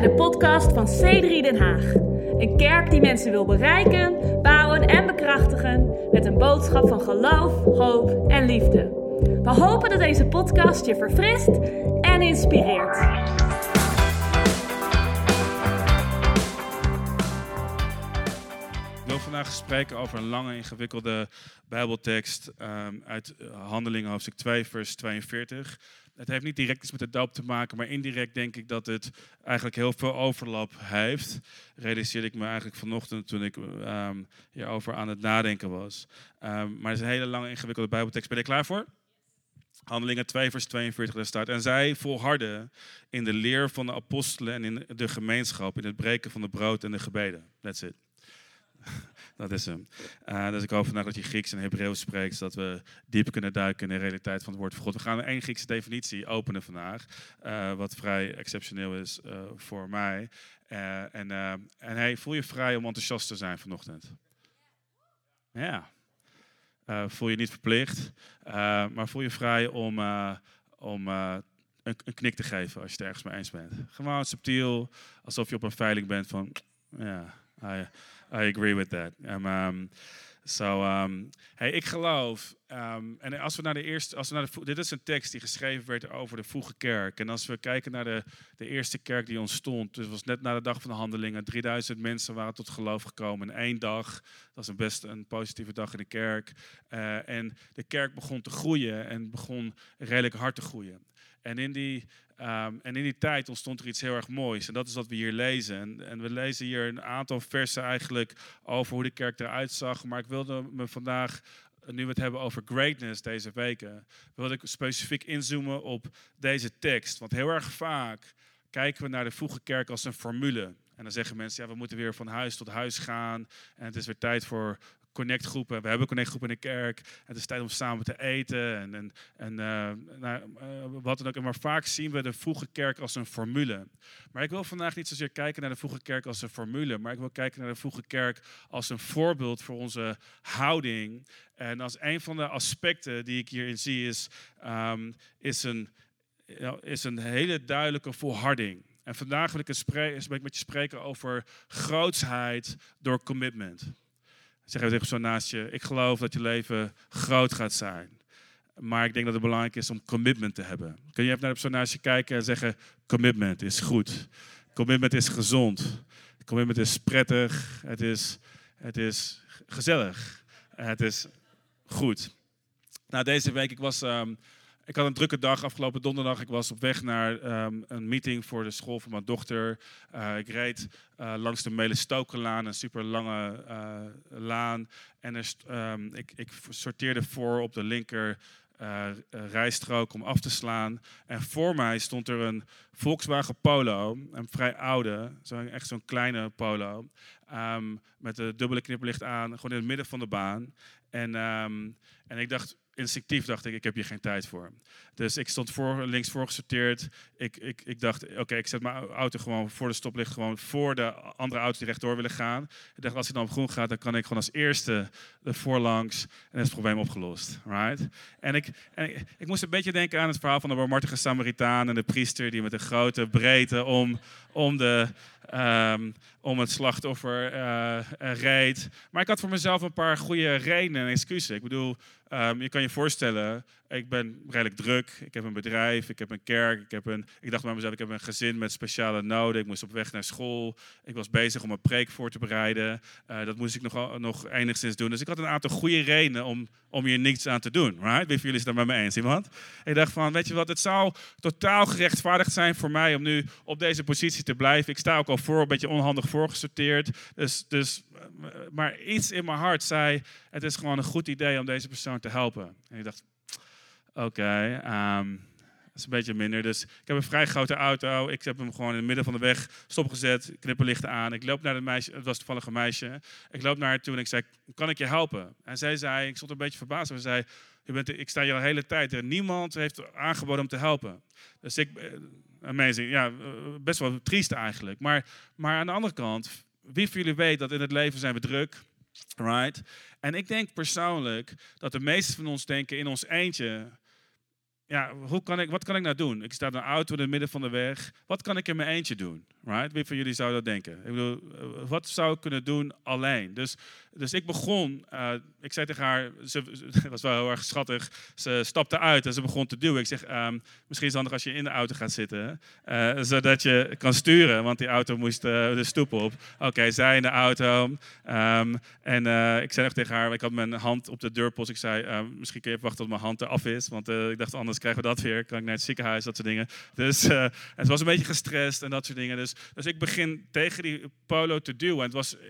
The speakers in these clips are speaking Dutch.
bij de podcast van C3 Den Haag. Een kerk die mensen wil bereiken, bouwen en bekrachtigen met een boodschap van geloof, hoop en liefde. We hopen dat deze podcast je verfrist en inspireert. Ik wil vandaag spreken over een lange, ingewikkelde Bijbeltekst ehm, uit Handelingen, hoofdstuk 2, vers 42. Het heeft niet direct iets met de doop te maken, maar indirect denk ik dat het eigenlijk heel veel overlap heeft. Realiseerde ik me eigenlijk vanochtend toen ik um, hierover aan het nadenken was. Ehm, maar het is een hele lange, ingewikkelde Bijbeltekst. Ben je klaar voor? Handelingen 2, vers 42, daar staat. En zij volharden in de leer van de apostelen en in de gemeenschap, in het breken van de brood en de gebeden. That's it. Dat is hem. Uh, dus ik hoop vandaag dat je Grieks en Hebreeuws spreekt, zodat we dieper kunnen duiken in de realiteit van het woord van God. We gaan één Griekse definitie openen vandaag, uh, wat vrij exceptioneel is uh, voor mij. en en hey, voel je vrij om enthousiast te zijn vanochtend? Ja. voel je niet verplicht, maar voel je vrij om, om een, een, knik te geven als je het ergens mee eens bent. Gewoon subtiel, alsof je op een veiling bent van, ja, I agree with that. Um, um, so, um, hey, ik geloof, um, en als we naar de eerste, als we naar de, dit is een tekst die geschreven werd over de vroege kerk. En als we kijken naar de, de eerste kerk die ontstond, dus was net na de dag van de handelingen, 3000 mensen waren tot geloof gekomen in één dag. Dat was een best een positieve dag in de kerk. Uh, en de kerk begon te groeien en begon redelijk hard te groeien. En in die Um, en in die tijd ontstond er iets heel erg moois. En dat is wat we hier lezen. En, en, we lezen hier een aantal versen eigenlijk over hoe de kerk eruit zag. Maar ik wilde me vandaag, nu we het hebben over greatness deze weken, wilde ik specifiek inzoomen op deze tekst. Want heel erg vaak kijken we naar de vroege kerk als een formule. En dan zeggen mensen, ja, we moeten weer van huis tot huis gaan. En het is weer tijd voor connectgroepen. We hebben connectgroepen in de kerk. Het is tijd om samen te eten en, en, en uh, nou, uh, wat dan ook. Maar vaak zien we de vroege kerk als een formule. Maar ik wil vandaag niet zozeer kijken naar de vroege kerk als een formule, maar ik wil kijken naar de vroege kerk als een voorbeeld voor onze houding. En als een van de aspecten die ik hierin zie is, um, is, een, is een hele duidelijke volharding. En vandaag wil ik, een met je spreken over grootsheid door commitment. Zeg even zo naast ik geloof dat je leven groot gaat zijn. Maar ik denk dat het belangrijk is om commitment te hebben. Kun je even naar de persoon kijken en zeggen, commitment is goed. Commitment is gezond. Commitment is prettig. Het is, het is gezellig. Het is goed. Nou, deze week, ik was... Um, ik had een drukke dag afgelopen donderdag. Ik was op weg naar um, een meeting voor de school van mijn dochter. Uh, ik reed uh, langs de Melestokenlaan, een super lange uh, laan. En um, ik, ik, sorteerde voor op de linker rijstrook om af te slaan. En voor mij stond er een Volkswagen Polo, een vrij oude, zo, echt zo'n kleine Polo. Um, met een dubbele knipperlicht aan, gewoon in het midden van de baan. En, en ik dacht, instinctief dacht ik, ik heb hier geen tijd voor. Dus ik stond voor, links voor gesorteerd. Ik, ik, ik dacht, oké, ik zet mijn auto gewoon voor de stoplicht, gewoon voor de andere auto's die rechtdoor willen gaan. Ik dacht, als hij dan op groen gaat, dan kan ik gewoon als eerste de voorlangs en is het probleem opgelost. Right? En, ik, en ik, moest een beetje denken aan het verhaal van de barmhartige Samaritaan en de priester die met een grote breedte om, om de, um, om het slachtoffer uh, reed. Maar ik had voor mezelf een paar goede redenen en excuses. Ik bedoel, um, je kan je voorstellen, ik ben redelijk druk. Ik heb een bedrijf, ik heb een kerk. Ik, heb een, ik dacht bij mezelf, ik heb een gezin met speciale noden. Ik moest op weg naar school. Ik was bezig om een preek voor te bereiden. Uh, dat moest ik nog, nog enigszins doen. Dus ik had een aantal goede redenen om, om hier niets aan te doen. Right? Wie van jullie is daar met me eens? Iemand? Ik dacht van, weet je wat, het zou totaal gerechtvaardigd zijn voor mij om nu op deze positie te blijven. Ik sta ook al voor, een beetje onhandig voorgesorteerd. Dus, dus, maar iets in mijn hart zei, het is gewoon een goed idee om deze persoon te helpen. En ik dacht, oké, um, ehm, dat is een beetje minder. Dus ik heb een vrij grote auto. Ik heb hem gewoon in het midden van de weg stopgezet, knipperlichten aan. Ik loop naar het meisje, het was toevallig een meisje. Ik loop naar haar toe en ik zei, kan ik je helpen? En zij zei, ik stond een beetje verbaasd, maar zei, je bent, ik sta hier al de hele tijd en niemand heeft aangeboden om te helpen. Dus ik, eh, amazing, ja, best wel triest eigenlijk. Maar, maar aan de andere kant, wie van jullie weet dat in het leven zijn we druk, right? En ik denk persoonlijk dat de meesten van ons denken in ons eentje ja, hoe kan ik, wat kan ik nou doen? Ik sta in een auto in het midden van de weg. Wat kan ik in mijn eentje doen? Right? Wie van jullie zou dat denken? Ik bedoel, eh, wat zou ik kunnen doen alleen? Dus, dus ik begon, uh, ik zei tegen haar, ze, was wel heel erg schattig, ze stapte uit en ze begon te duwen. Ik zeg, um, misschien is het handig als je in de auto gaat zitten, uh, zodat je kan sturen, want die auto moest uh, de stoep op. Oké, zij in de auto. Um, en ik zei nog tegen haar, ik had mijn hand op de deurpost. Ik zei, ehm, misschien kun je wachten tot mijn hand eraf is, want ik dacht, anders krijgen we dat weer. Kan ik naar het ziekenhuis, dat soort dingen. Dus het was een beetje gestrest en dat soort dingen. Dus dus ik begin tegen die polo te duwen. En het was eh,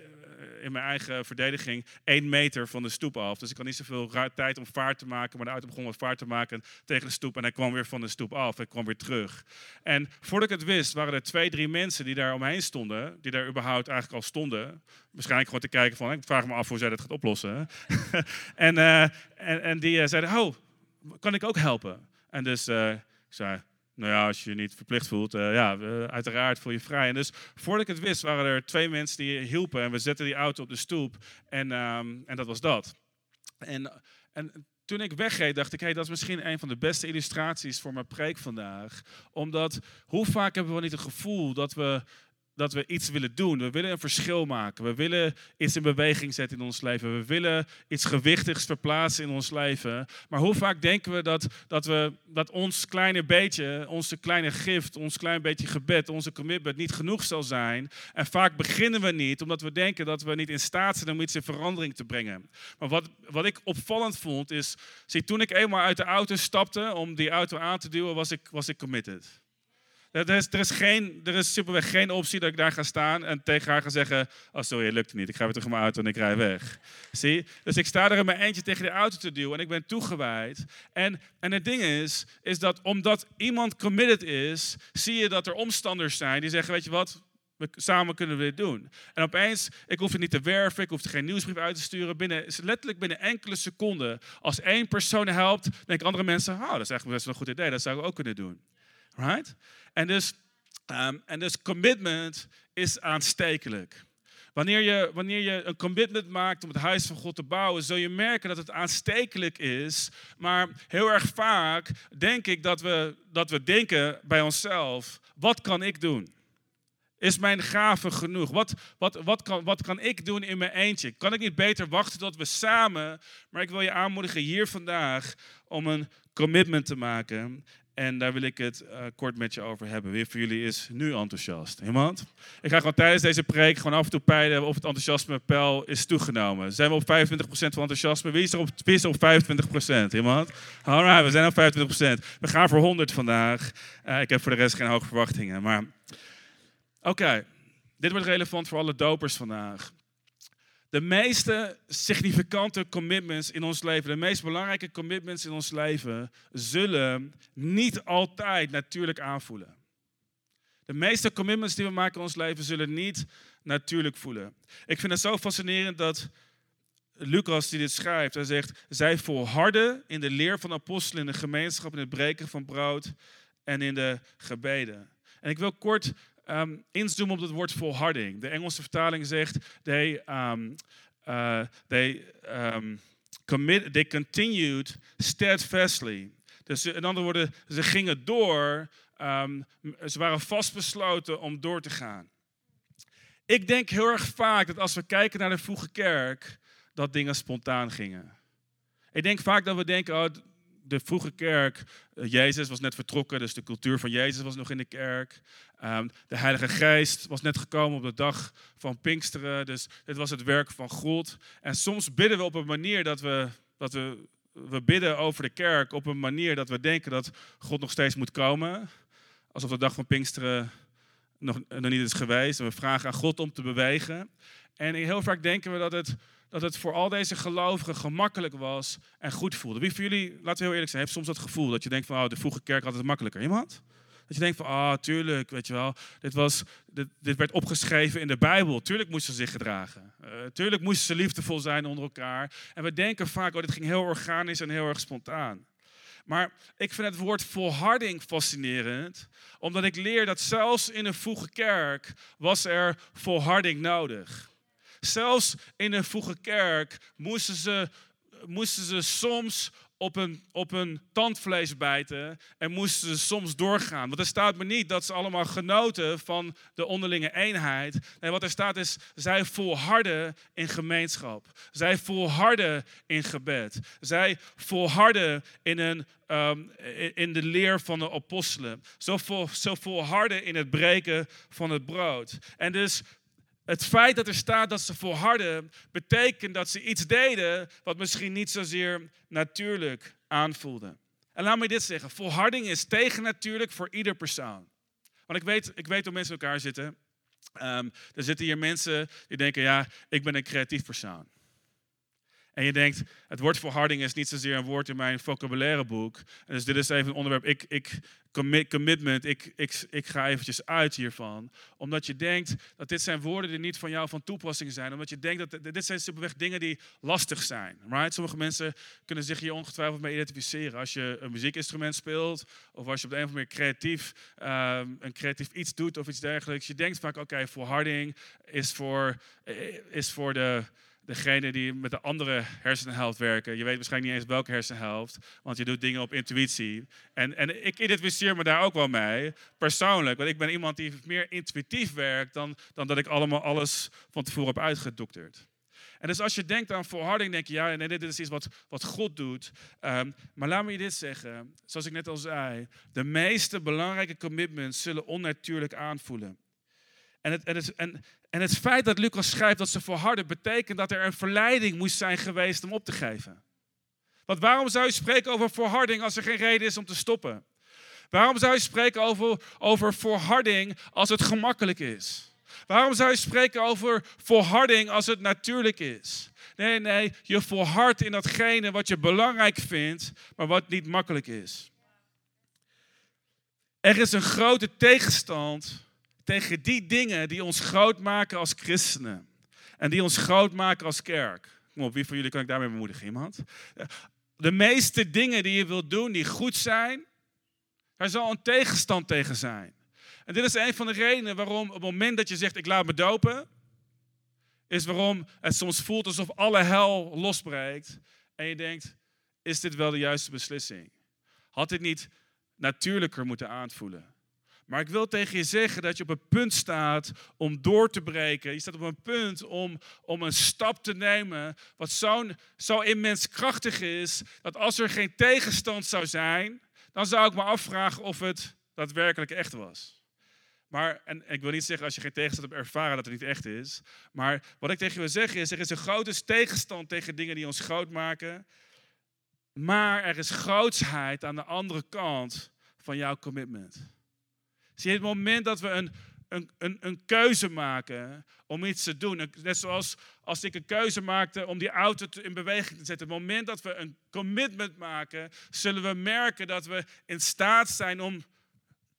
in mijn eigen verdediging één meter van de stoep af. Dus ik had niet zoveel tijd om vaart te maken. Maar de auto begon wat vaart te maken tegen de stoep. En hij kwam weer van de stoep af. en kwam weer terug. En voordat ik het wist, waren er twee, drie mensen die daar omheen stonden. Die daar überhaupt eigenlijk al stonden. Waarschijnlijk gewoon te kijken van, ik vraag me af hoe zij dat gaat oplossen. en, uh, en, en, die uh, zeiden, oh, kan ik ook helpen? En dus uh, ik zei, nou ja, als je je niet verplicht voelt, uh, ja, uiteraard voel je vrij. En dus voordat ik het wist, waren er twee mensen die hielpen. En we zetten die auto op de stoep. En, um, en dat was dat. En, en toen ik wegreed, dacht ik, hey, dat is misschien een van de beste illustraties voor mijn preek vandaag. Omdat, hoe vaak hebben we niet het gevoel dat we dat we iets willen doen. We willen een verschil maken. We willen iets in beweging zetten in ons leven. We willen iets gewichtigs verplaatsen in ons leven. Maar hoe vaak denken we dat, dat, we, dat ons kleine beetje, onze kleine gift, ons klein beetje gebed, onze commitment niet genoeg zal zijn? En vaak beginnen we niet omdat we denken dat we niet in staat zijn om iets in verandering te brengen. Maar wat, wat ik opvallend vond is, zie, toen ik eenmaal uit de auto stapte om die auto aan te duwen, was ik, was ik committed. Er is, er, is geen, er is simpelweg geen optie dat ik daar ga staan en tegen haar ga zeggen: Oh, sorry, het lukt niet. Ik ga weer terug mijn auto en ik rij weg. Zie? Dus ik sta er in mijn eentje tegen de auto te duwen en ik ben toegewijd. En, en het ding is, is dat omdat iemand committed is, zie je dat er omstanders zijn die zeggen: Weet je wat, we, samen kunnen we dit doen. En opeens, ik hoef het niet te werven, ik hoef geen nieuwsbrief uit te sturen. Binnen, letterlijk binnen enkele seconden, als één persoon helpt, denken andere mensen: Oh, dat is eigenlijk best wel een goed idee, dat zou ik ook kunnen doen. Right? En dus, um, en dus commitment is aanstekelijk. Wanneer je, wanneer je een commitment maakt om het huis van God te bouwen, zul je merken dat het aanstekelijk is. Maar heel erg vaak denk ik dat we, dat we denken bij onszelf: wat kan ik doen? Is mijn gave genoeg? Wat, wat, wat, kan, wat kan ik doen in mijn eentje? Kan ik niet beter wachten tot we samen. Maar ik wil je aanmoedigen hier vandaag om een commitment te maken. En daar wil ik het uh, kort met je over hebben. Wie van jullie is nu enthousiast? Iemand? Ik ga gewoon tijdens deze preek gewoon af en toe peilen of het enthousiasme peil is toegenomen. Zijn we op 25% van enthousiasme? Wie is er op, wie op 25%? Iemand? Alright, we zijn op 25%. We gaan voor 100 vandaag. Uh, ik heb voor de rest geen hoge verwachtingen. Maar oké, dit wordt relevant voor alle dopers vandaag. De meeste significante commitments in ons leven, de meest belangrijke commitments in ons leven, zullen niet altijd natuurlijk aanvoelen. De meeste commitments die we maken in ons leven zullen niet natuurlijk voelen. Ik vind het zo fascinerend dat Lucas die dit schrijft, hij zegt, zij volharden in de leer van apostelen, in de gemeenschap, in het breken van brood en in de gebeden. En ik wil kort um, inzoomen op het woord volharding. De Engelse vertaling zegt, they, um, they, um, commit, they continued steadfastly. Dus in andere woorden, ze gingen door, ze waren vastbesloten om door te gaan. Ik denk heel erg vaak dat als we kijken naar de vroege kerk, dat dingen spontaan gingen. Ik denk vaak dat we denken, oh, de vroege kerk, eh, Jezus was net vertrokken, dus de cultuur van Jezus was nog in de kerk. Ehm, de Heilige Geest was net gekomen op de dag van Pinksteren, dus dit was het werk van God. En soms bidden we op een manier dat we, dat we, we bidden over de kerk op een manier dat we denken dat God nog steeds moet komen. Alsof de dag van Pinksteren nog, nog niet is geweest. En we vragen aan God om te bewegen. En heel vaak denken we dat het dat het voor al deze gelovigen gemakkelijk was en goed voelde. Wie van jullie, laten we heel eerlijk zijn, heeft soms dat gevoel dat je denkt van, oh, de vroege kerk had het makkelijker. Iemand? Dat je denkt van, ah, tuurlijk, weet je wel, dit, was, dit, dit, werd opgeschreven in de Bijbel. Tuurlijk moesten ze zich gedragen. Uh, tuurlijk moesten ze liefdevol zijn onder elkaar. En we denken vaak, oh, dit ging heel organisch en heel erg spontaan. Maar ik vind het woord volharding fascinerend, omdat ik leer dat zelfs in een vroege kerk was er volharding nodig. Zelfs in een vroege kerk moesten ze, moesten ze soms op een, op een tandvlees bijten en moesten ze soms doorgaan. Want er staat me niet dat ze allemaal genoten van de onderlinge eenheid. Nee, wat er staat is, zij volharden in gemeenschap. Zij volharden in gebed. Zij volharden in, een, ehm, in de leer van de apostelen. Zo, vol, zo volharden in het breken van het brood. En dus het feit dat er staat dat ze volharden, betekent dat ze iets deden wat misschien niet zozeer natuurlijk aanvoelde. En laat me dit zeggen: volharding is tegennatuurlijk voor ieder persoon. Want ik weet, ik weet hoe mensen elkaar zitten. Um, er zitten hier mensen die denken: ja, ik ben een creatief persoon. En je denkt, het woord volharding is niet zozeer een woord in mijn vocabulaireboek. En dus dit is even een onderwerp, ik, ik commitment, ik, ik, ik ga eventjes uit hiervan. Omdat je denkt dat dit zijn woorden die niet van jou van toepassing zijn. Omdat je denkt dat dit zijn simpelweg dingen die lastig zijn. Right? Sommige mensen kunnen zich hier ongetwijfeld mee identificeren. Als je een muziekinstrument speelt, of als je op de een of andere manier creatief, um, een creatief iets doet of iets dergelijks. Je denkt vaak, oké, volharding is voor, is voor de degene die met de andere hersenhelft werken. Je weet waarschijnlijk niet eens welke hersenhelft, want je doet dingen op intuïtie. En, en ik identificeer me daar ook wel mee, persoonlijk. Want ik ben iemand die meer intuïtief werkt dan, dan dat ik allemaal alles van tevoren heb uitgedokterd. En dus als je denkt aan volharding, denk je, ja, nee, dit is iets wat, wat God doet. Um, maar laat me je dit zeggen, zoals ik net al zei, de meeste belangrijke commitments zullen onnatuurlijk aanvoelen. En het, en, het, en, en het feit dat Lucas schrijft dat ze volharden, betekent dat er een verleiding moest zijn geweest om op te geven. Want waarom zou je spreken over volharding als er geen reden is om te stoppen? Waarom zou je spreken over, over volharding als het gemakkelijk is? Waarom zou je spreken over volharding als het natuurlijk is? Nee, nee, je volhardt in datgene wat je belangrijk vindt, maar wat niet makkelijk is. Er is een grote tegenstand tegen die dingen die ons groot maken als christenen. En die ons groot maken als kerk. Kom op, wie van jullie kan ik daarmee bemoedigen? Iemand? De meeste dingen die je wilt doen, die goed zijn, daar zal een tegenstand tegen zijn. En dit is een van de redenen waarom op het moment dat je zegt, ik laat me dopen, is waarom het soms voelt alsof alle hel losbreekt. En je denkt, is dit wel de juiste beslissing? Had dit niet natuurlijker moeten aanvoelen? Maar ik wil tegen je zeggen dat je op een punt staat om door te breken. Je staat op een punt om, om een stap te nemen wat zo, zo immens krachtig is, dat als er geen tegenstand zou zijn, dan zou ik me afvragen of het daadwerkelijk echt was. Maar, en ik wil niet zeggen als je geen tegenstand hebt ervaren dat het niet echt is. Maar wat ik tegen je wil zeggen is, er is een grote tegenstand tegen dingen die ons groot maken. Maar er is grootsheid aan de andere kant van jouw commitment. Zie het moment dat we een, een, een, een keuze maken om iets te doen. Net zoals als ik een keuze maakte om die auto in beweging te zetten. Het moment dat we een commitment maken, zullen we merken dat we in staat zijn om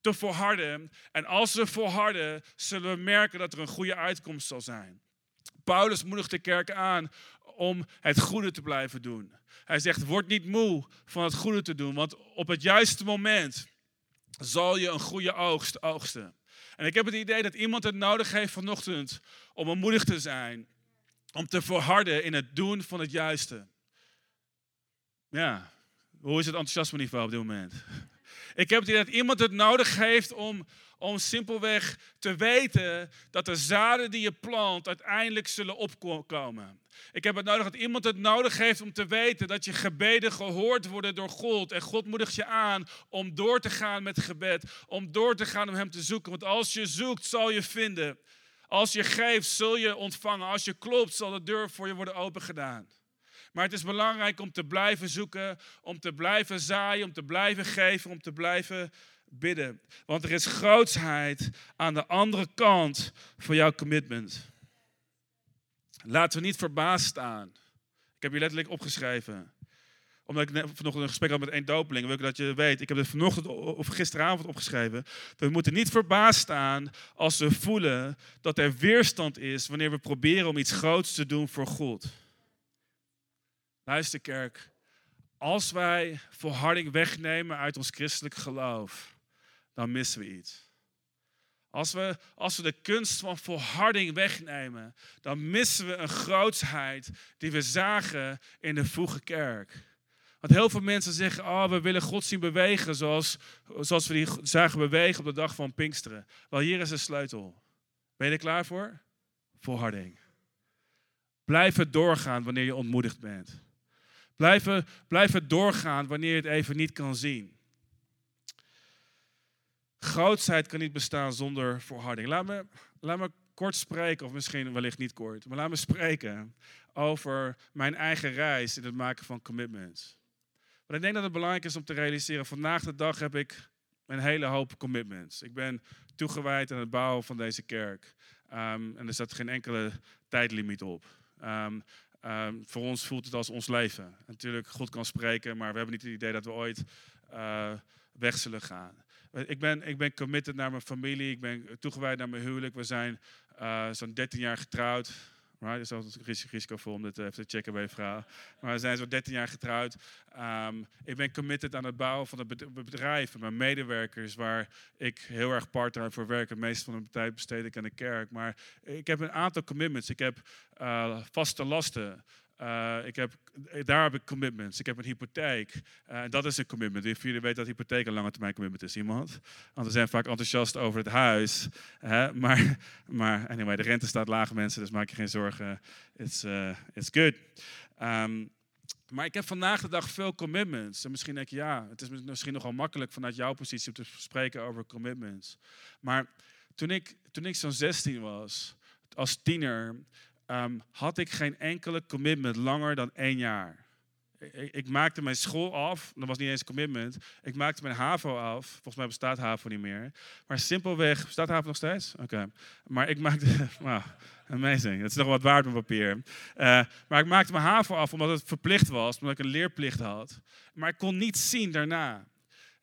te volharden. En als we volharden, zullen we merken dat er een goede uitkomst zal zijn. Paulus moedigt de kerk aan om het goede te blijven doen. Hij zegt, word niet moe van het goede te doen, want op het juiste moment zal je een goede oogst oogsten. En ik heb het idee dat iemand het nodig heeft vanochtend om bemoedigd te zijn. Om te verharden in het doen van het juiste. Ja, hoe is het enthousiasme niveau op dit moment? Ik heb het idee dat iemand het nodig heeft om om simpelweg te weten dat de zaden die je plant uiteindelijk zullen opkomen. Ik heb het nodig dat iemand het nodig heeft om te weten dat je gebeden gehoord worden door God. En God moedigt je aan om door te gaan met gebed, om door te gaan om Hem te zoeken. Want als je zoekt, zal je vinden. Als je geeft, zul je ontvangen. Als je klopt, zal de deur voor je worden opengedaan. Maar het is belangrijk om te blijven zoeken, om te blijven zaaien, om te blijven geven, om te blijven bidden. Want er is grootsheid aan de andere kant van jouw commitment. Laten we niet verbaasd staan. Ik heb je letterlijk opgeschreven. Omdat ik vanochtend een gesprek had met één dopeling, wil ik dat je weet. Ik heb het vanochtend of gisteravond opgeschreven. We moeten niet verbaasd staan als we voelen dat er weerstand is wanneer we proberen om iets groots te doen voor God. Luister kerk, als wij volharding wegnemen uit ons christelijk geloof, dan missen we iets. Als we, als we de kunst van volharding wegnemen, dan missen we een grootsheid die we zagen in de vroege kerk. Want heel veel mensen zeggen, oh, we willen God zien bewegen zoals, zoals we die zagen bewegen op de dag van Pinksteren. Wel, hier is de sleutel. Ben je er klaar voor? Volharding. Blijf het doorgaan wanneer je ontmoedigd bent. Blijf, het doorgaan wanneer je het even niet kan zien. Grootsheid kan niet bestaan zonder volharding. Laat me, laat me kort spreken, of misschien wellicht niet kort, maar laat me spreken over mijn eigen reis in het maken van commitments. Maar ik denk dat het belangrijk is om te realiseren, vandaag de dag heb ik een hele hoop commitments. Ik ben toegewijd aan het bouwen van deze kerk. Um, en er staat geen enkele tijdlimiet op. Um, um, voor ons voelt het als ons leven. Natuurlijk, God kan spreken, maar we hebben niet het idee dat we ooit uh, weg zullen gaan. Ik ben, ik ben committed naar mijn familie, ik ben toegewijd naar mijn huwelijk. We zijn uh, zo'n 13 jaar getrouwd. Right? Het is altijd risicovol om dit even te checken bij je vrouw. Maar we zijn zo'n 13 jaar getrouwd. Um, ik ben committed aan het bouwen van het bedrijf en mijn medewerkers, waar ik heel erg part-time voor werk. Het meeste van mijn tijd besteed ik aan de kerk. Maar ik heb een aantal commitments. Ik heb uh, vaste lasten. Uh, ik heb, daar heb ik commitments. Ik heb een hypotheek. Uh, dat is een commitment. Jullie weten dat hypotheek een lange termijn commitment is? Iemand? Want we zijn vaak enthousiast over het huis. Hè? Maar, maar anyway, de rente staat laag, mensen, dus maak je geen zorgen. It's, it's good. Um, maar ik heb vandaag de dag veel commitments. En misschien denk je, ja, het is misschien nogal makkelijk vanuit jouw positie om te spreken over commitments. Maar toen ik, toen ik zo'n 16 was, als tiener, um, had ik geen enkele commitment langer dan één jaar. Ik, ik, maakte mijn school af, dat was niet eens een commitment. Ik maakte mijn HAVO af, volgens mij bestaat HAVO niet meer. Maar simpelweg, bestaat HAVO nog steeds? Oké. Maar ik maakte, wow, amazing, dat is nog wat waard op papier. Uh, maar ik maakte mijn HAVO af omdat het verplicht was, omdat ik een leerplicht had. Maar ik kon niet zien daarna.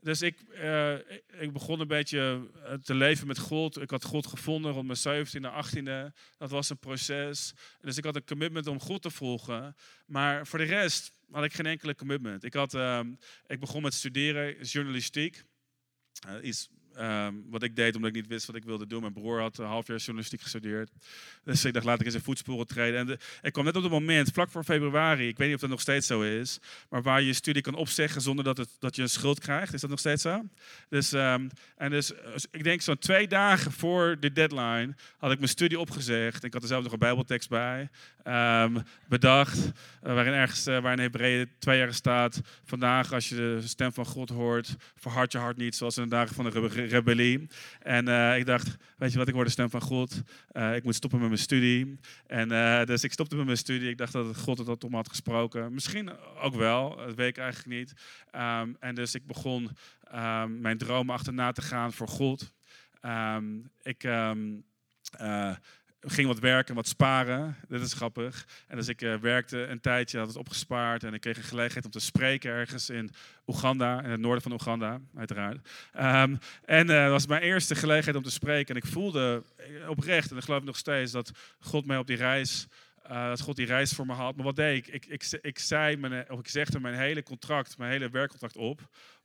Dus ik, uh, ik begon een beetje eh, te leven met God. Ik had God gevonden rond mijn 17e, 18e. Dat was een proces. Dus ik had een commitment om God te volgen. Maar voor de rest had ik geen enkele commitment. Ik, had, uh, ik begon met studeren, journalistiek. Uh, iets Um, wat ik deed omdat ik niet wist wat ik wilde doen. Mijn broer had een half jaar journalistiek gestudeerd. Dus ik dacht, laat ik in zijn voetsporen treden. En ik kwam net op het moment, vlak voor februari, ik weet niet of dat nog steeds zo is, maar waar je je studie kan opzeggen zonder dat, het, dat je een schuld krijgt. Is dat nog steeds zo? Dus, um, en dus, dus, ik denk zo'n twee dagen voor de deadline had ik mijn studie opgezegd. Ik had er zelf nog een bijbeltekst bij. Um, bedacht, uh, waarin ergens, uh, waar in Hebreeën twee jaar staat, vandaag als je de stem van God hoort, verhard je hart niet, zoals in de dagen van de rebellie. En uh, ik dacht, weet je wat, ik word de stem van God. Uh, ik moet stoppen met mijn studie. En uh, dus ik stopte met mijn studie. Ik dacht dat God het tot me had gesproken. Misschien ook wel, dat weet ik eigenlijk niet. Um, en dus ik begon um, mijn dromen achterna te gaan voor God. Um, ik ging wat werken, wat sparen. Dit is grappig. En dus ik uh, werkte een tijdje, had het opgespaard. En ik kreeg een gelegenheid om te spreken ergens in Oeganda, in het noorden van Oeganda, uiteraard. Um, en dat was mijn eerste gelegenheid om te spreken. En ik voelde oprecht, en ik geloof nog steeds, dat God mij op die reis... Dat God die reis voor me had. Maar wat deed ik? Ik, ik, ik zei, mijn, of ik zegde mijn hele contract, mijn hele werkcontract op.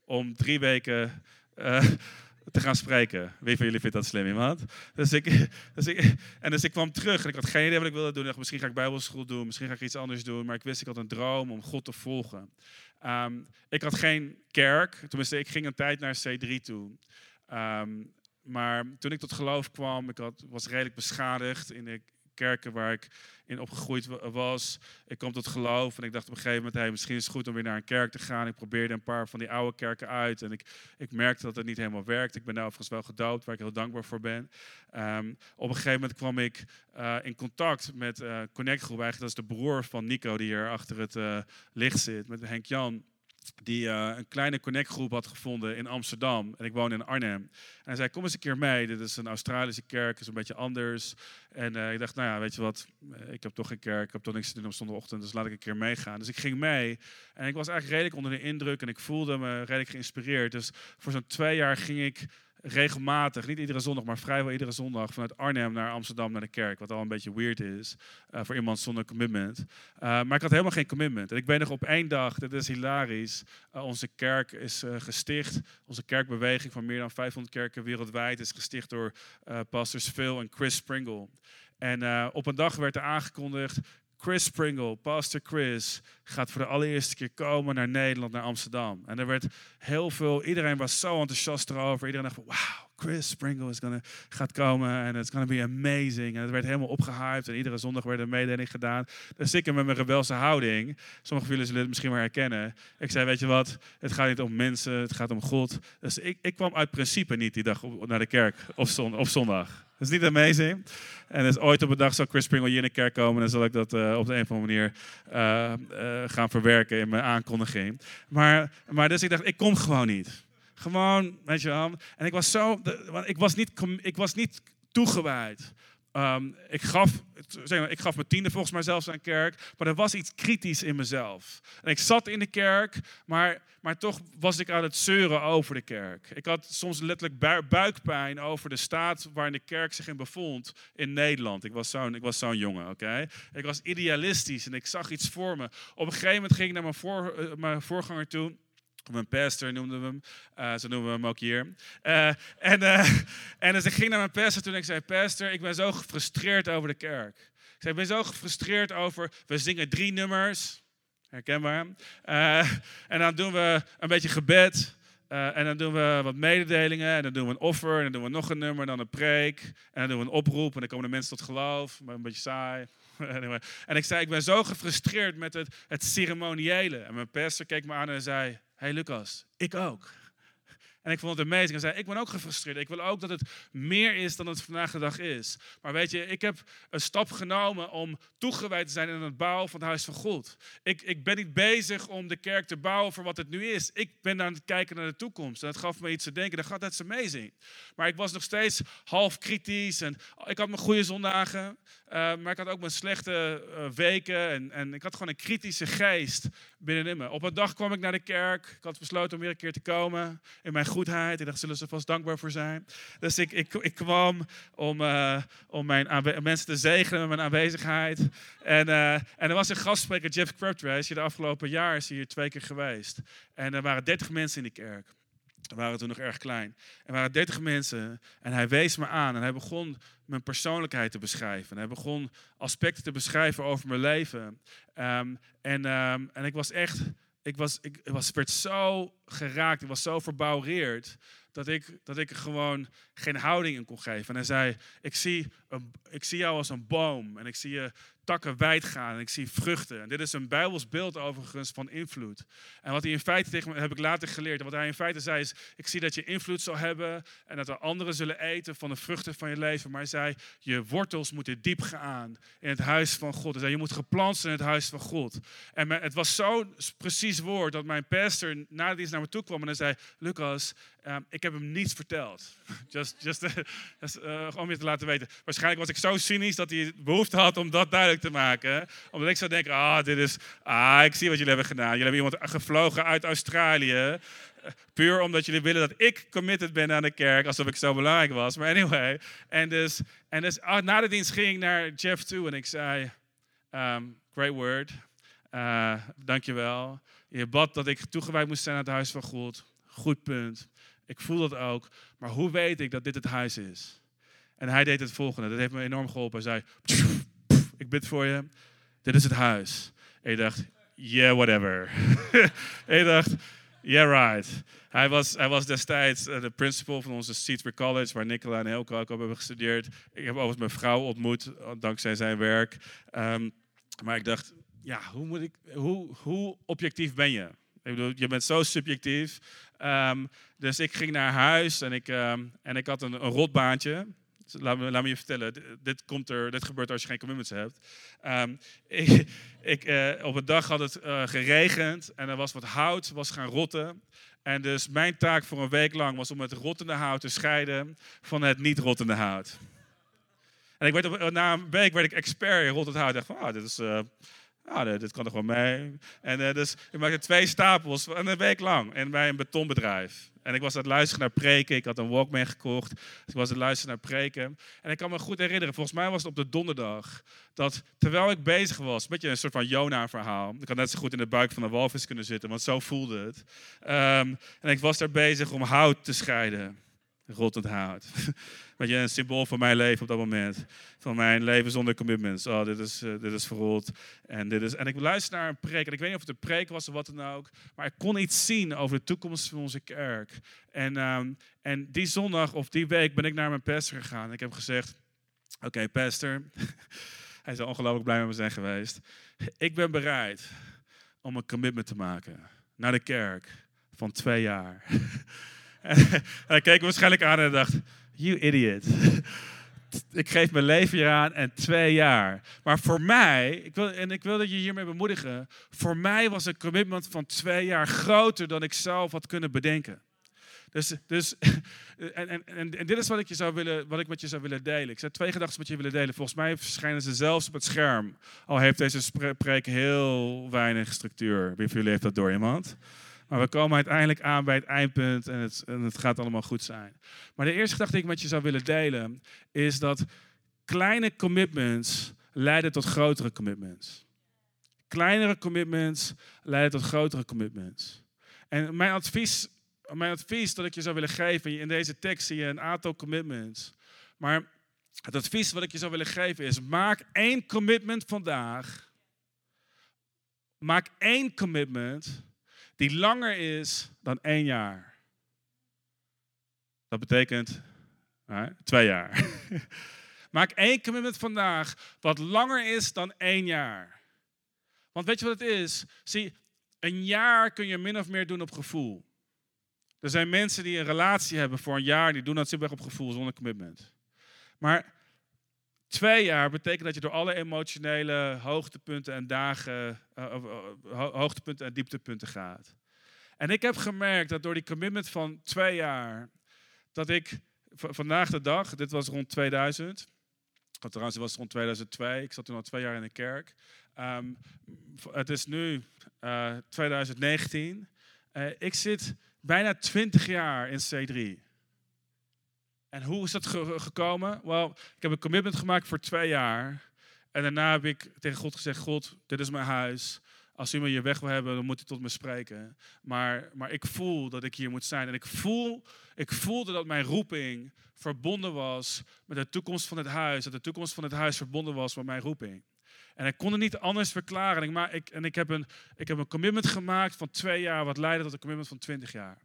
Om drie weken te gaan spreken. Wie van jullie vindt dat slim, iemand? Dus ik, dus ik, en dus ik kwam terug en ik had geen idee wat ik wilde doen. Ik misschien ga ik bijbelschool doen, misschien ga ik iets anders doen. Maar ik wist, ik had een droom om God te volgen. Um, ik had geen kerk, tenminste, ik ging een tijd naar C3 toe. Um, maar toen ik tot geloof kwam, ik had, was redelijk beschadigd in de kerken waar ik in opgegroeid was. Ik kwam tot geloof en ik dacht op een gegeven moment, hey, misschien is het goed om weer naar een kerk te gaan. Ik probeerde een paar van die oude kerken uit en ik, ik merkte dat het niet helemaal werkt. Ik ben daar overigens wel gedoopt, waar ik heel dankbaar voor ben. Um, op een gegeven moment kwam ik uh, in contact met uh, Connect Groep, eigenlijk dat is de broer van Nico die hier achter het uh, licht zit, met Henk Jan die uh, een kleine connectgroep had gevonden in Amsterdam. En ik woon in Arnhem. En hij zei, kom eens een keer mee. Dit is een Australische kerk, is een beetje anders. En uh, ik dacht, nou ja, weet je wat, eh, ik heb toch geen kerk, ik heb toch niks te doen op zondagochtend, dus laat ik een keer meegaan. Dus ik ging mee. En ik was eigenlijk redelijk onder de indruk en ik voelde me redelijk geïnspireerd. Dus voor zo'n twee jaar ging ik regelmatig, niet iedere zondag, maar vrijwel iedere zondag vanuit Arnhem naar Amsterdam naar de kerk. Wat al een beetje weird is uh, voor iemand zonder commitment. Uh, maar ik had helemaal geen commitment. En ik ben nog op één dag, dit is hilarisch, uh, onze kerk is gesticht. Onze kerkbeweging van meer dan 500 kerken wereldwijd is gesticht door pastors Phil en Chris Springle. En op een dag werd er aangekondigd, Chris Pringle, Pastor Chris, gaat voor de allereerste keer komen naar Nederland, naar Amsterdam. En er werd heel veel, iedereen was zo enthousiast erover. Iedereen dacht van, wauw, Chris Sprinkle is gaat komen en it's gonna be amazing. En het werd helemaal opgehyped en iedere zondag werd een mededeling gedaan. Dus ik met mijn rebelse houding, sommige van jullie zullen het misschien wel herkennen. Ik zei, weet je wat, het gaat niet om mensen, het gaat om God. Dus ik, ik kwam uit principe niet die dag naar de kerk op, zon, op zondag. Dat is niet amazing. En dus ooit op een dag zal Chris Pringle hier in de kerk komen. En dan zal ik dat uh, op de een of andere manier uh, uh, gaan verwerken in mijn aankondiging. Maar, maar dus ik dacht, ik kom gewoon niet. Gewoon, weet je wel. En ik was zo, ik was niet, ik was niet toegewijd. Um, ik, gaf, zeg maar, ik gaf mijn tiende volgens mij zelfs aan kerk, maar er was iets kritisch in mezelf. En ik zat in de kerk, maar, maar toch was ik aan het zeuren over de kerk. Ik had soms letterlijk buikpijn over de staat waarin de kerk zich in bevond in Nederland. Ik was zo'n zo'n jongen, oké? Ik was idealistisch en ik zag iets voor me. Op een gegeven moment ging ik naar mijn, uh, mijn voorganger toe. Mijn pastor noemden we hem. Uh, zo noemen we hem ook hier. Uh, en, uh, en dus ik ging naar mijn pastor toen ik zei: Pastor, ik ben zo gefrustreerd over de kerk. Ik zei: Ik ben zo gefrustreerd over. We zingen drie nummers. Herkenbaar. en dan doen we een beetje gebed. en dan doen we wat mededelingen. En dan doen we een offer. En dan doen we nog een nummer. Dan een preek. En dan doen we een oproep. En dan komen de mensen tot geloof. Maar een beetje saai. en ik zei: Ik ben zo gefrustreerd met het, het ceremoniële. En mijn pastor keek me aan en zei hey Lucas, ik ook. En ik vond het amazing. Hij zei, ik ben ook gefrustreerd. Ik wil ook dat het meer is dan het vandaag de dag is. Maar weet je, ik heb een stap genomen om toegewijd te zijn in het bouwen van het huis van God. Ik, ik ben niet bezig om de kerk te bouwen voor wat het nu is. Ik ben aan het kijken naar de toekomst. En dat gaf me iets te denken. Dat that's amazing. Maar ik was nog steeds half kritisch. En ik had mijn goede zondagen. Uh, maar ik had ook mijn slechte uh, weken. En, en ik had gewoon een kritische geest binnenin me. Op een dag kwam ik naar de kerk. Ik had besloten om weer een keer te komen. In mijn goedheid. Ik dacht, zullen ze vast dankbaar voor zijn. Dus ik, ik, ik kwam om, uh, om mijn mensen te zegenen met mijn aanwezigheid. En, en er was een gastspreker, Jeff Crabtree. De afgelopen jaar is hier twee keer geweest. En er waren 30 mensen in die kerk. Waren toen nog erg klein. Er waren 30 mensen en hij wees me aan en hij begon mijn persoonlijkheid te beschrijven. Hij begon aspecten te beschrijven over mijn leven. Um, en, um, en ik was echt, ik, was, ik was, werd zo geraakt, ik was zo verbouwereerd dat ik, dat ik er gewoon geen houding in kon geven. En hij zei, ik zie, een, ik zie jou als een boom en ik zie je takken wijd gaan en ik zie vruchten. En dit is een Bijbels beeld overigens van invloed. En wat hij in feite tegen me heb ik later geleerd. Wat hij in feite zei is: Ik zie dat je invloed zal hebben en dat er anderen zullen eten van de vruchten van je leven. Maar hij zei: Je wortels moeten diep gaan in het huis van God. Hij zei: Je moet geplant zijn in het huis van God. En het was zo'n precies woord dat mijn pastor na dienst naar me toe kwam en hij zei: Lucas, um, ik heb hem niets verteld. just, just, uh, om je te laten weten. Waarschijnlijk was ik zo cynisch dat hij behoefte had om dat te maken. Omdat ik zou denken, ah, dit is, ah, ik zie wat jullie hebben gedaan. Jullie hebben iemand gevlogen uit Australië. Puur omdat jullie willen dat ik committed ben aan de kerk, alsof ik zo belangrijk was. Maar anyway. En dus, en dus ah, na de dienst ging ik naar Jeff toe en ik zei, um, great word. Uh, dankjewel. Je bad dat ik toegewijd moest zijn aan het huis van God. Goed punt. Ik voel dat ook. Maar hoe weet ik dat dit het huis is? En hij deed het volgende. Dat heeft me enorm geholpen. Hij zei, ik bid voor je. Dit is het huis. En je dacht, yeah, whatever. en je dacht, yeah, right. Hij was, hij was destijds eh, de principal van onze Seatsburg College, waar Nicola en Helco ook op hebben gestudeerd. Ik heb overigens mijn vrouw ontmoet, eh, dankzij zijn werk. Um, maar ik dacht, ja, hoe, moet ik, hoe, hoe objectief ben je? Je bent zo subjectief. Um, dus ik ging naar huis en ik, um, en ik had een, een rotbaantje. Laat me, je vertellen, dit, komt er, dit gebeurt als je geen commitments hebt. Um, ik, ik, uh, op een dag had het uh, geregend en er was wat hout, was gaan rotten. En dus mijn taak voor een week lang was om het rottende hout te scheiden van het niet rottende hout. En ik werd na een week werd ik expert in rottend hout. Ik dacht van, oh, dit is... Uh, ah, dit kan toch wel mee. En dus ik maakte twee stapels een week lang en bij een betonbedrijf. En ik was aan het luisteren naar preken. Ik had een Walkman gekocht. Ik was aan het luisteren naar preken. En ik kan me goed herinneren, volgens mij was het op de donderdag, dat terwijl ik bezig was, een beetje een soort van Jona-verhaal. Ik had net zo goed in de buik van een walvis kunnen zitten, want zo voelde het. Um, en ik was daar bezig om hout te scheiden. Rottend hout. Weet je, een symbool van mijn leven op dat moment. Van mijn leven zonder commitments. Oh, dit is, uh, dit is verrot. En, dit is, en ik luister naar een preek. En ik weet niet of het een preek was of wat dan ook. Maar ik kon iets zien over de toekomst van onze kerk. En, um, en die zondag of die week ben ik naar mijn pastor gegaan. Ik heb gezegd, oké pastor. Hij zou ongelooflijk blij met me zijn geweest. Ik ben bereid om een commitment te maken naar de kerk van twee jaar. hij keek waarschijnlijk aan en dacht, you idiot. ik geef mijn leven hier aan en twee jaar. Maar voor mij, ik wil, en ik wil dat je hiermee bemoedigen, voor mij was een commitment van twee jaar groter dan ik zelf had kunnen bedenken. Dus, dus en, en, en, dit is wat ik, je zou willen, wat ik met je zou willen delen. Ik zou twee gedachten met je willen delen. Volgens mij verschijnen ze zelfs op het scherm. Al heeft deze preek heel weinig structuur. Wie van jullie heeft dat door iemand? Maar we komen uiteindelijk aan bij het eindpunt en het, en het gaat allemaal goed zijn. Maar de eerste gedachte die ik met je zou willen delen is dat kleine commitments leiden tot grotere commitments. Kleinere commitments leiden tot grotere commitments. En mijn advies mijn advies dat ik je zou willen geven, in deze tekst zie je een aantal commitments. Maar het advies wat ik je zou willen geven is, maak één commitment vandaag. Maak één commitment die langer is dan één jaar. Dat betekent twee jaar. Maak één commitment vandaag wat langer is dan één jaar. Want weet je wat het is? Zie, een jaar kun je min of meer doen op gevoel. Er zijn mensen die een relatie hebben voor een jaar, die doen dat simpelweg op gevoel zonder commitment. Maar twee jaar betekent dat je door alle emotionele hoogtepunten en dagen, uh, hoogtepunten en dieptepunten gaat. En ik heb gemerkt dat door die commitment van twee jaar, dat ik vandaag de dag, dit was rond 2000, trouwens was rond 2002, ik zat toen al twee jaar in de kerk. Um, het is nu uh, 2019. Uh, ik zit bijna 20 jaar in C3. En hoe is dat gekomen? Wel, ik heb een commitment gemaakt voor twee jaar. En daarna heb ik tegen God gezegd: God, dit is mijn huis. Als me hier weg wil hebben, dan moet u tot me spreken. Maar, maar ik voel dat ik hier moet zijn. En ik, voel, ik voelde dat mijn roeping verbonden was met de toekomst van het huis. Dat de toekomst van het huis verbonden was met mijn roeping. En ik kon het niet anders verklaren. En, ik, maar ik, en ik, heb een, ik heb een commitment gemaakt van twee jaar, wat leidde tot een commitment van twintig jaar.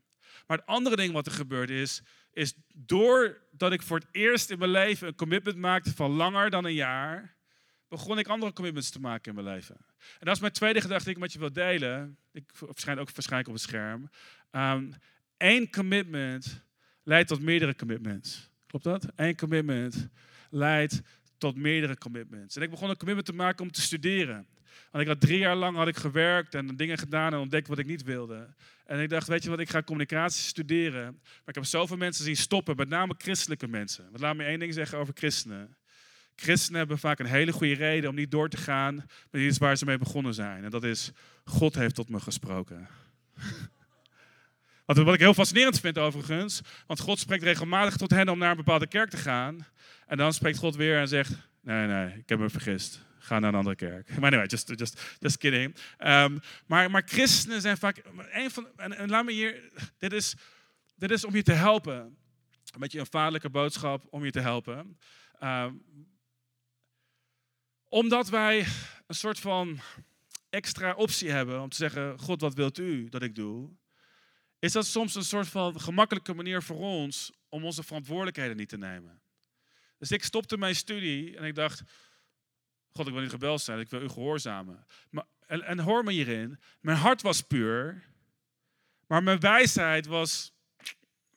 Maar het andere ding wat er gebeurde is, is doordat ik voor het eerst in mijn leven een commitment maakte van langer dan een jaar, begon ik andere commitments te maken in mijn leven. En dat is mijn tweede gedachte die ik met je wil delen. Ik verschijn ook waarschijnlijk op het scherm. Eén ehm, commitment leidt tot meerdere commitments. Klopt dat? Eén commitment leidt tot meerdere commitments. En ik begon een commitment te maken om te studeren. Want ik had drie jaar lang had ik gewerkt en dingen gedaan en ontdekt wat ik niet wilde. En ik dacht, weet je wat, ik ga communicatie studeren. Maar ik heb zoveel mensen zien stoppen, met name christelijke mensen. Want laat me één ding zeggen over christenen. Christenen hebben vaak een hele goede reden om niet door te gaan met iets waar ze mee begonnen zijn. En dat is, God heeft tot me gesproken. Wat, ik heel fascinerend vind overigens, want God spreekt regelmatig tot hen om naar een bepaalde kerk te gaan. En dan spreekt God weer en zegt, nee, nee, ik heb me vergist. Ga naar een andere kerk. Maar anyway, just, just, just kidding. Um, maar, maar christenen zijn vaak, een van, en, laat me hier, dit is, dit is om je te helpen. Een beetje een vaderlijke boodschap om je te helpen. Um, omdat wij een soort van extra optie hebben om te zeggen, God, wat wilt u dat ik doe? is dat soms een soort van gemakkelijke manier voor ons om onze verantwoordelijkheden niet te nemen. Dus ik stopte mijn studie en ik dacht, God, ik wil niet gebeld zijn, ik wil u gehoorzamen. Maar, en, hoor me hierin, mijn hart was puur, maar mijn wijsheid was,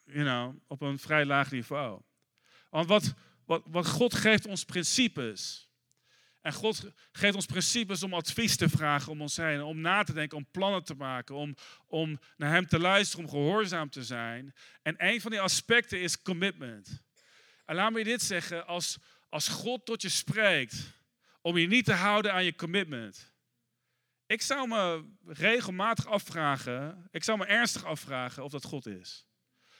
you know, op een vrij laag niveau. Want wat, wat, wat God geeft ons principes. En God geeft ons principes om advies te vragen om ons heen, om na te denken, om plannen te maken, om, om naar Hem te luisteren, om gehoorzaam te zijn. En een van die aspecten is commitment. En laat me je dit zeggen, als, als God tot je spreekt om je niet te houden aan je commitment. Ik zou me regelmatig afvragen, ik zou me ernstig afvragen of dat God is.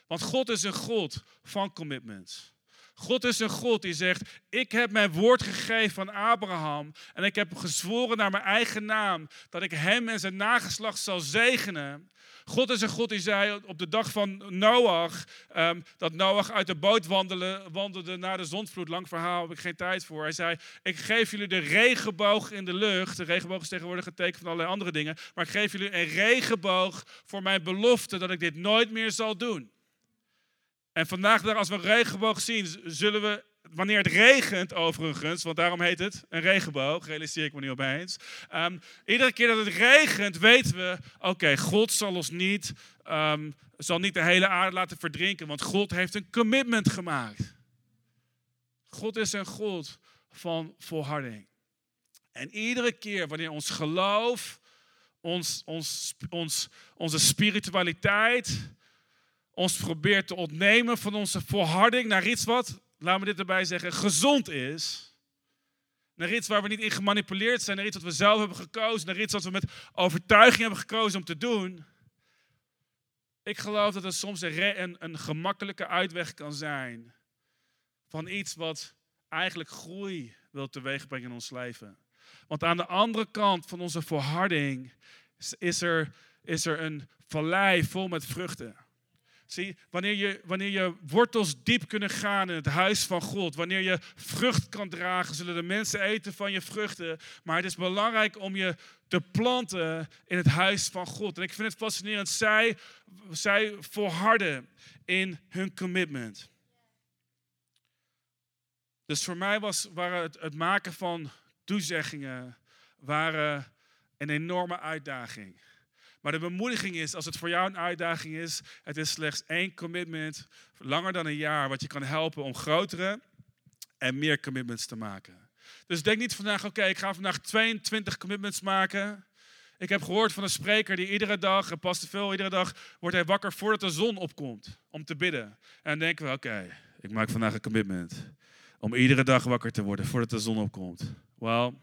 Want God is een God van commitments. God is een God die zegt, ik heb mijn woord gegeven aan Abraham en ik heb gezworen naar mijn eigen naam dat ik hem en zijn nageslacht zal zegenen. God is een God die zei op de dag van Noach, um, dat Noach uit de boot wandelde, wandelde naar de zondvloed. Lang verhaal, heb ik geen tijd voor. Hij zei, ik geef jullie de regenboog in de lucht. De regenboog is tegenwoordig een teken van allerlei andere dingen. Maar ik geef jullie een regenboog voor mijn belofte dat ik dit nooit meer zal doen. En vandaag, als we een regenboog zien, zullen we wanneer het regent overigens, want daarom heet het een regenboog, realiseer ik me nu opeens. Um, iedere keer dat het regent, weten we, oké, God zal ons niet, um, zal niet de hele aarde laten verdrinken, want God heeft een commitment gemaakt. God is een God van volharding. En iedere keer wanneer ons geloof, ons, ons, ons, onze spiritualiteit, ons probeert te ontnemen van onze volharding naar iets wat laat me dit erbij zeggen, gezond is. Naar iets waar we niet in gemanipuleerd zijn, naar iets wat we zelf hebben gekozen, naar iets wat we met overtuiging hebben gekozen om te doen. Ik geloof dat het soms een, een, een gemakkelijke uitweg kan zijn van iets wat eigenlijk groei wil teweegbrengen in ons leven. Want aan de andere kant van onze volharding is er, is er een vallei vol met vruchten. Zie, wanneer je, wanneer je wortels diep kunnen gaan in het huis van God, wanneer je vrucht kan dragen, zullen de mensen eten van je vruchten. Maar het is belangrijk om je te planten in het huis van God. En ik vind het fascinerend, zij, zij volharden in hun commitment. Dus voor mij was, waren het, het maken van toezeggingen waren een enorme uitdaging. Maar de bemoediging is, als het voor jou een uitdaging is, het is slechts één commitment, langer dan een jaar, wat je kan helpen om grotere en meer commitments te maken. Dus denk niet vandaag, oké, ik ga vandaag 22 commitments maken. Ik heb gehoord van een spreker die iedere dag, en past veel, iedere dag wordt hij wakker voordat de zon opkomt om te bidden. En dan denken we, oké, ik maak vandaag een commitment om iedere dag wakker te worden voordat de zon opkomt. Wel,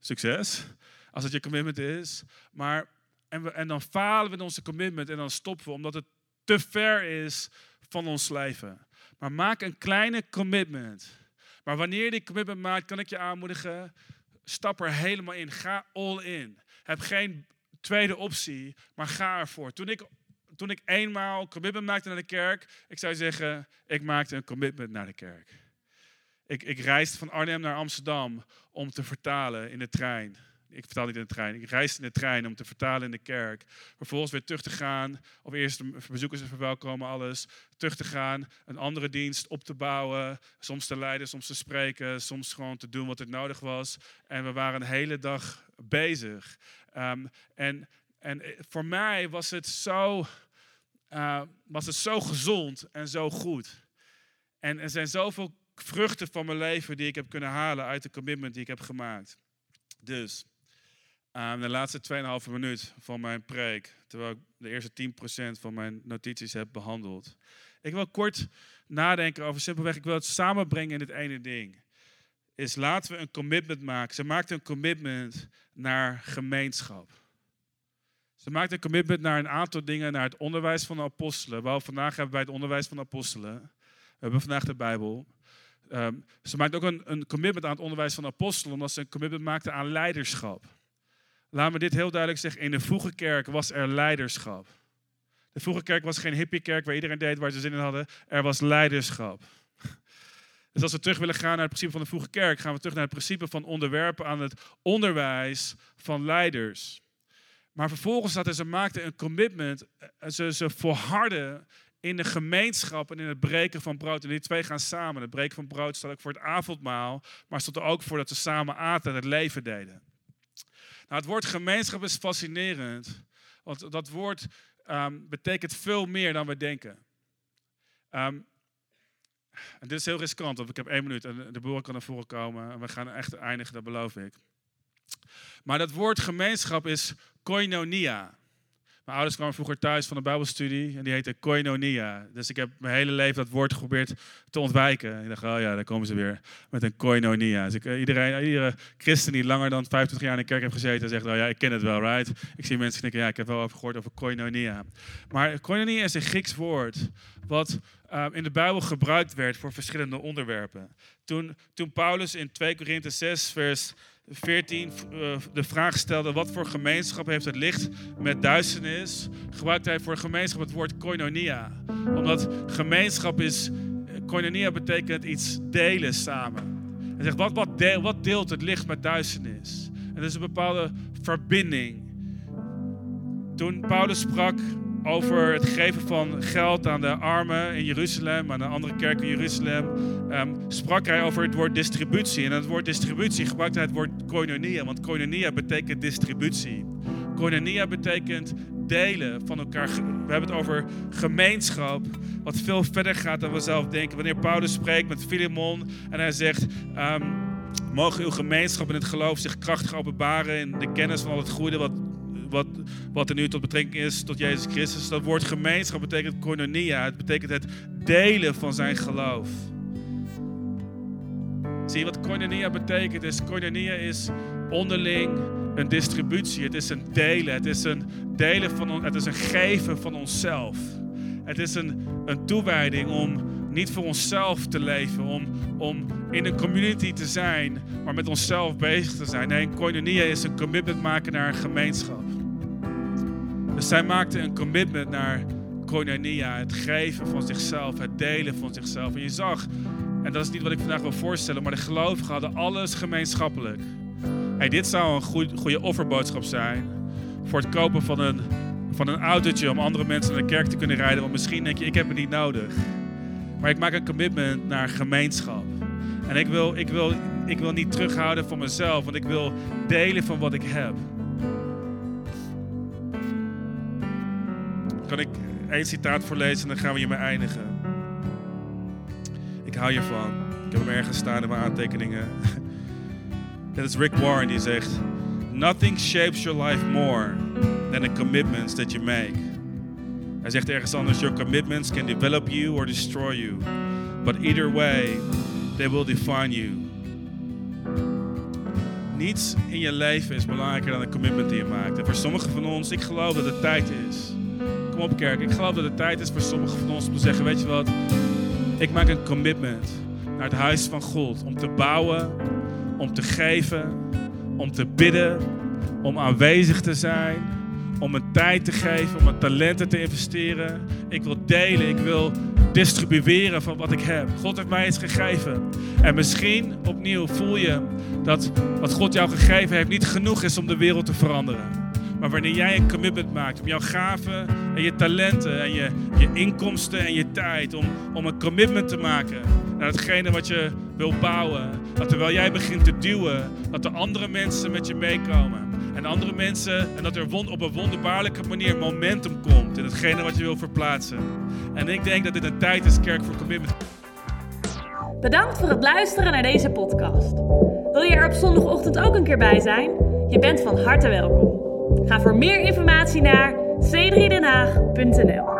succes als het je commitment is. Maar en, en dan falen we in onze commitment en dan stoppen we omdat het te ver is van ons leven. Maar maak een kleine commitment. Maar wanneer je die commitment maakt, kan ik je aanmoedigen, stap er helemaal in. Ga all in. Heb geen tweede optie, maar ga ervoor. Toen ik, toen ik eenmaal commitment maakte naar de kerk, ik zou zeggen, ik maakte een commitment naar de kerk. Ik, ik reisde van Arnhem naar Amsterdam om te vertalen in de trein ik vertaal niet in de trein. Ik reisde in de trein om te vertalen in de kerk. Vervolgens weer terug te gaan. Of eerst bezoekers verwelkomen, alles. Terug te gaan. Een andere dienst op te bouwen. Soms te leiden, soms te spreken. Soms gewoon te doen wat er nodig was. En we waren een hele dag bezig. Ehm, en, en voor mij was het, zo, uh, was het zo gezond en zo goed. En er zijn zoveel vruchten van mijn leven die ik heb kunnen halen uit de commitment die ik heb gemaakt. Dus aan de laatste 2,5 minuut van mijn preek, terwijl ik de eerste 10% van mijn notities heb behandeld. Ik wil kort nadenken over simpelweg, ik wil het samenbrengen in dit ene ding. Is laten we een commitment maken. Ze maakte een commitment naar gemeenschap. Ze maakte een commitment naar een aantal dingen, naar het onderwijs van de apostelen. Wel, vandaag hebben wij het onderwijs van apostelen. We hebben vandaag de Bijbel. Um, ze maakte ook een, een commitment aan het onderwijs van apostelen, omdat ze een commitment maakte aan leiderschap. Laat me dit heel duidelijk zeggen. In de vroege kerk was er leiderschap. De vroege kerk was geen hippiekerk waar iedereen deed waar ze zin in hadden. Er was leiderschap. Dus als we terug willen gaan naar het principe van de vroege kerk, gaan we terug naar het principe van onderwerpen aan het onderwijs van leiders. Maar vervolgens dat ze maakten een commitment, eh, ze, ze volharden in de gemeenschap en in het breken van brood. En die twee gaan samen. Het breken van brood staat ook voor het avondmaal, maar stond er ook voor dat ze samen aten en het leven deden. Nou, het woord gemeenschap is fascinerend. Want dat woord ehm, betekent veel meer dan we denken. Ehm, en dit is heel riskant, want ik heb één minuut en de boer kan naar voren komen. En we gaan echt eindigen, dat beloof ik. Maar dat woord gemeenschap is koinonia. Mijn ouders kwamen vroeger thuis van een bijbelstudie en die heette koinonia. Dus ik heb mijn hele leven dat woord geprobeerd te ontwijken. Ik dacht, oh ja, daar komen ze weer met een koinonia. Dus ik, eh, iedereen, iedere christen die langer dan 25 jaar in de kerk heeft gezeten, zegt, oh ja, ik ken het wel, right? Ik zie mensen denken, ja, ik heb wel over gehoord over koinonia. Maar koinonia is een Grieks woord wat uh, in de Bijbel gebruikt werd voor verschillende onderwerpen. Toen, toen Paulus in 2 Korinthe 6, vers 14 uh, de vraag stelde: wat voor gemeenschap heeft het licht met duisternis? Gebruikte hij voor gemeenschap het woord koinonia. Omdat gemeenschap is, koinonia betekent iets delen samen. Hij zegt: wat, wat, deel, wat deelt het licht met duisternis? En dat is een bepaalde verbinding. Toen Paulus sprak over het geven van geld aan de armen in Jeruzalem, aan de andere kerk in Jeruzalem, um, sprak hij over het woord distributie. En het woord distributie gebruikte hij het woord koinonia, want koinonia betekent distributie. Koinonia betekent delen van elkaar. We hebben het over gemeenschap, wat veel verder gaat dan we zelf denken. Wanneer Paulus spreekt met Filemon en hij zegt... Um, mogen uw gemeenschap in het geloof zich krachtig openbaren in de kennis van al het goede wat wat, wat er nu tot betrekking is tot Jezus Christus. Dat woord gemeenschap betekent koinonia. Het betekent het delen van zijn geloof. Zie je wat koinonia betekent? Is koinonia is onderling een distributie. Het is een delen. Het is een delen van het is een geven van onszelf. Het is een, een toewijding om niet voor onszelf te leven, om, om in een community te zijn, maar met onszelf bezig te zijn. Nee, koinonia is een commitment maken naar een gemeenschap. Dus zij maakte een commitment naar koinonia, het geven van zichzelf, het delen van zichzelf. En je zag, en dat is niet wat ik vandaag wil voorstellen, maar de gelovigen hadden alles gemeenschappelijk. Hey, dit zou een goed, goede offerboodschap zijn voor het kopen van een, van een autootje om andere mensen naar de kerk te kunnen rijden. Want misschien denk je, ik heb het niet nodig. Maar ik maak een commitment naar gemeenschap. En ik wil, ik wil, ik wil niet terughouden van mezelf, want ik wil delen van wat ik heb. Kan ik één citaat voorlezen en dan gaan we hiermee eindigen. Ik hou hiervan. Ik heb hem ergens staan in mijn aantekeningen. Dat is Rick Warren die zegt: Nothing shapes your life more than the commitments that you make. Hij zegt ergens anders: Your commitments can develop you or destroy you. But either way, they will define you. Niets in je leven is belangrijker dan een commitment die je maakt. En voor sommigen van ons, ik geloof dat het tijd is op kerk. Ik geloof dat het tijd is voor sommigen van ons om te zeggen, weet je wat, ik maak een commitment naar het huis van God. Om te bouwen, om te geven, om te bidden, om aanwezig te zijn, om mijn tijd te geven, om mijn talenten te investeren. Ik wil delen, ik wil distribueren van wat ik heb. God heeft mij iets gegeven. En misschien opnieuw voel je dat wat God jou gegeven heeft niet genoeg is om de wereld te veranderen. Maar wanneer jij een commitment maakt om jouw gaven en je talenten en je, je inkomsten en je tijd, om, om een commitment te maken naar hetgene wat je wil bouwen. Dat terwijl jij begint te duwen, dat er andere mensen met je meekomen. En andere mensen, en dat er op een wonderbaarlijke manier momentum komt in hetgene wat je wil verplaatsen. En ik denk dat dit een tijd is, kerk, voor commitment. Bedankt voor het luisteren naar deze podcast. Wil je er op zondagochtend ook een keer bij zijn? Je bent van harte welkom. Ga voor meer informatie naar c3denhaag.nl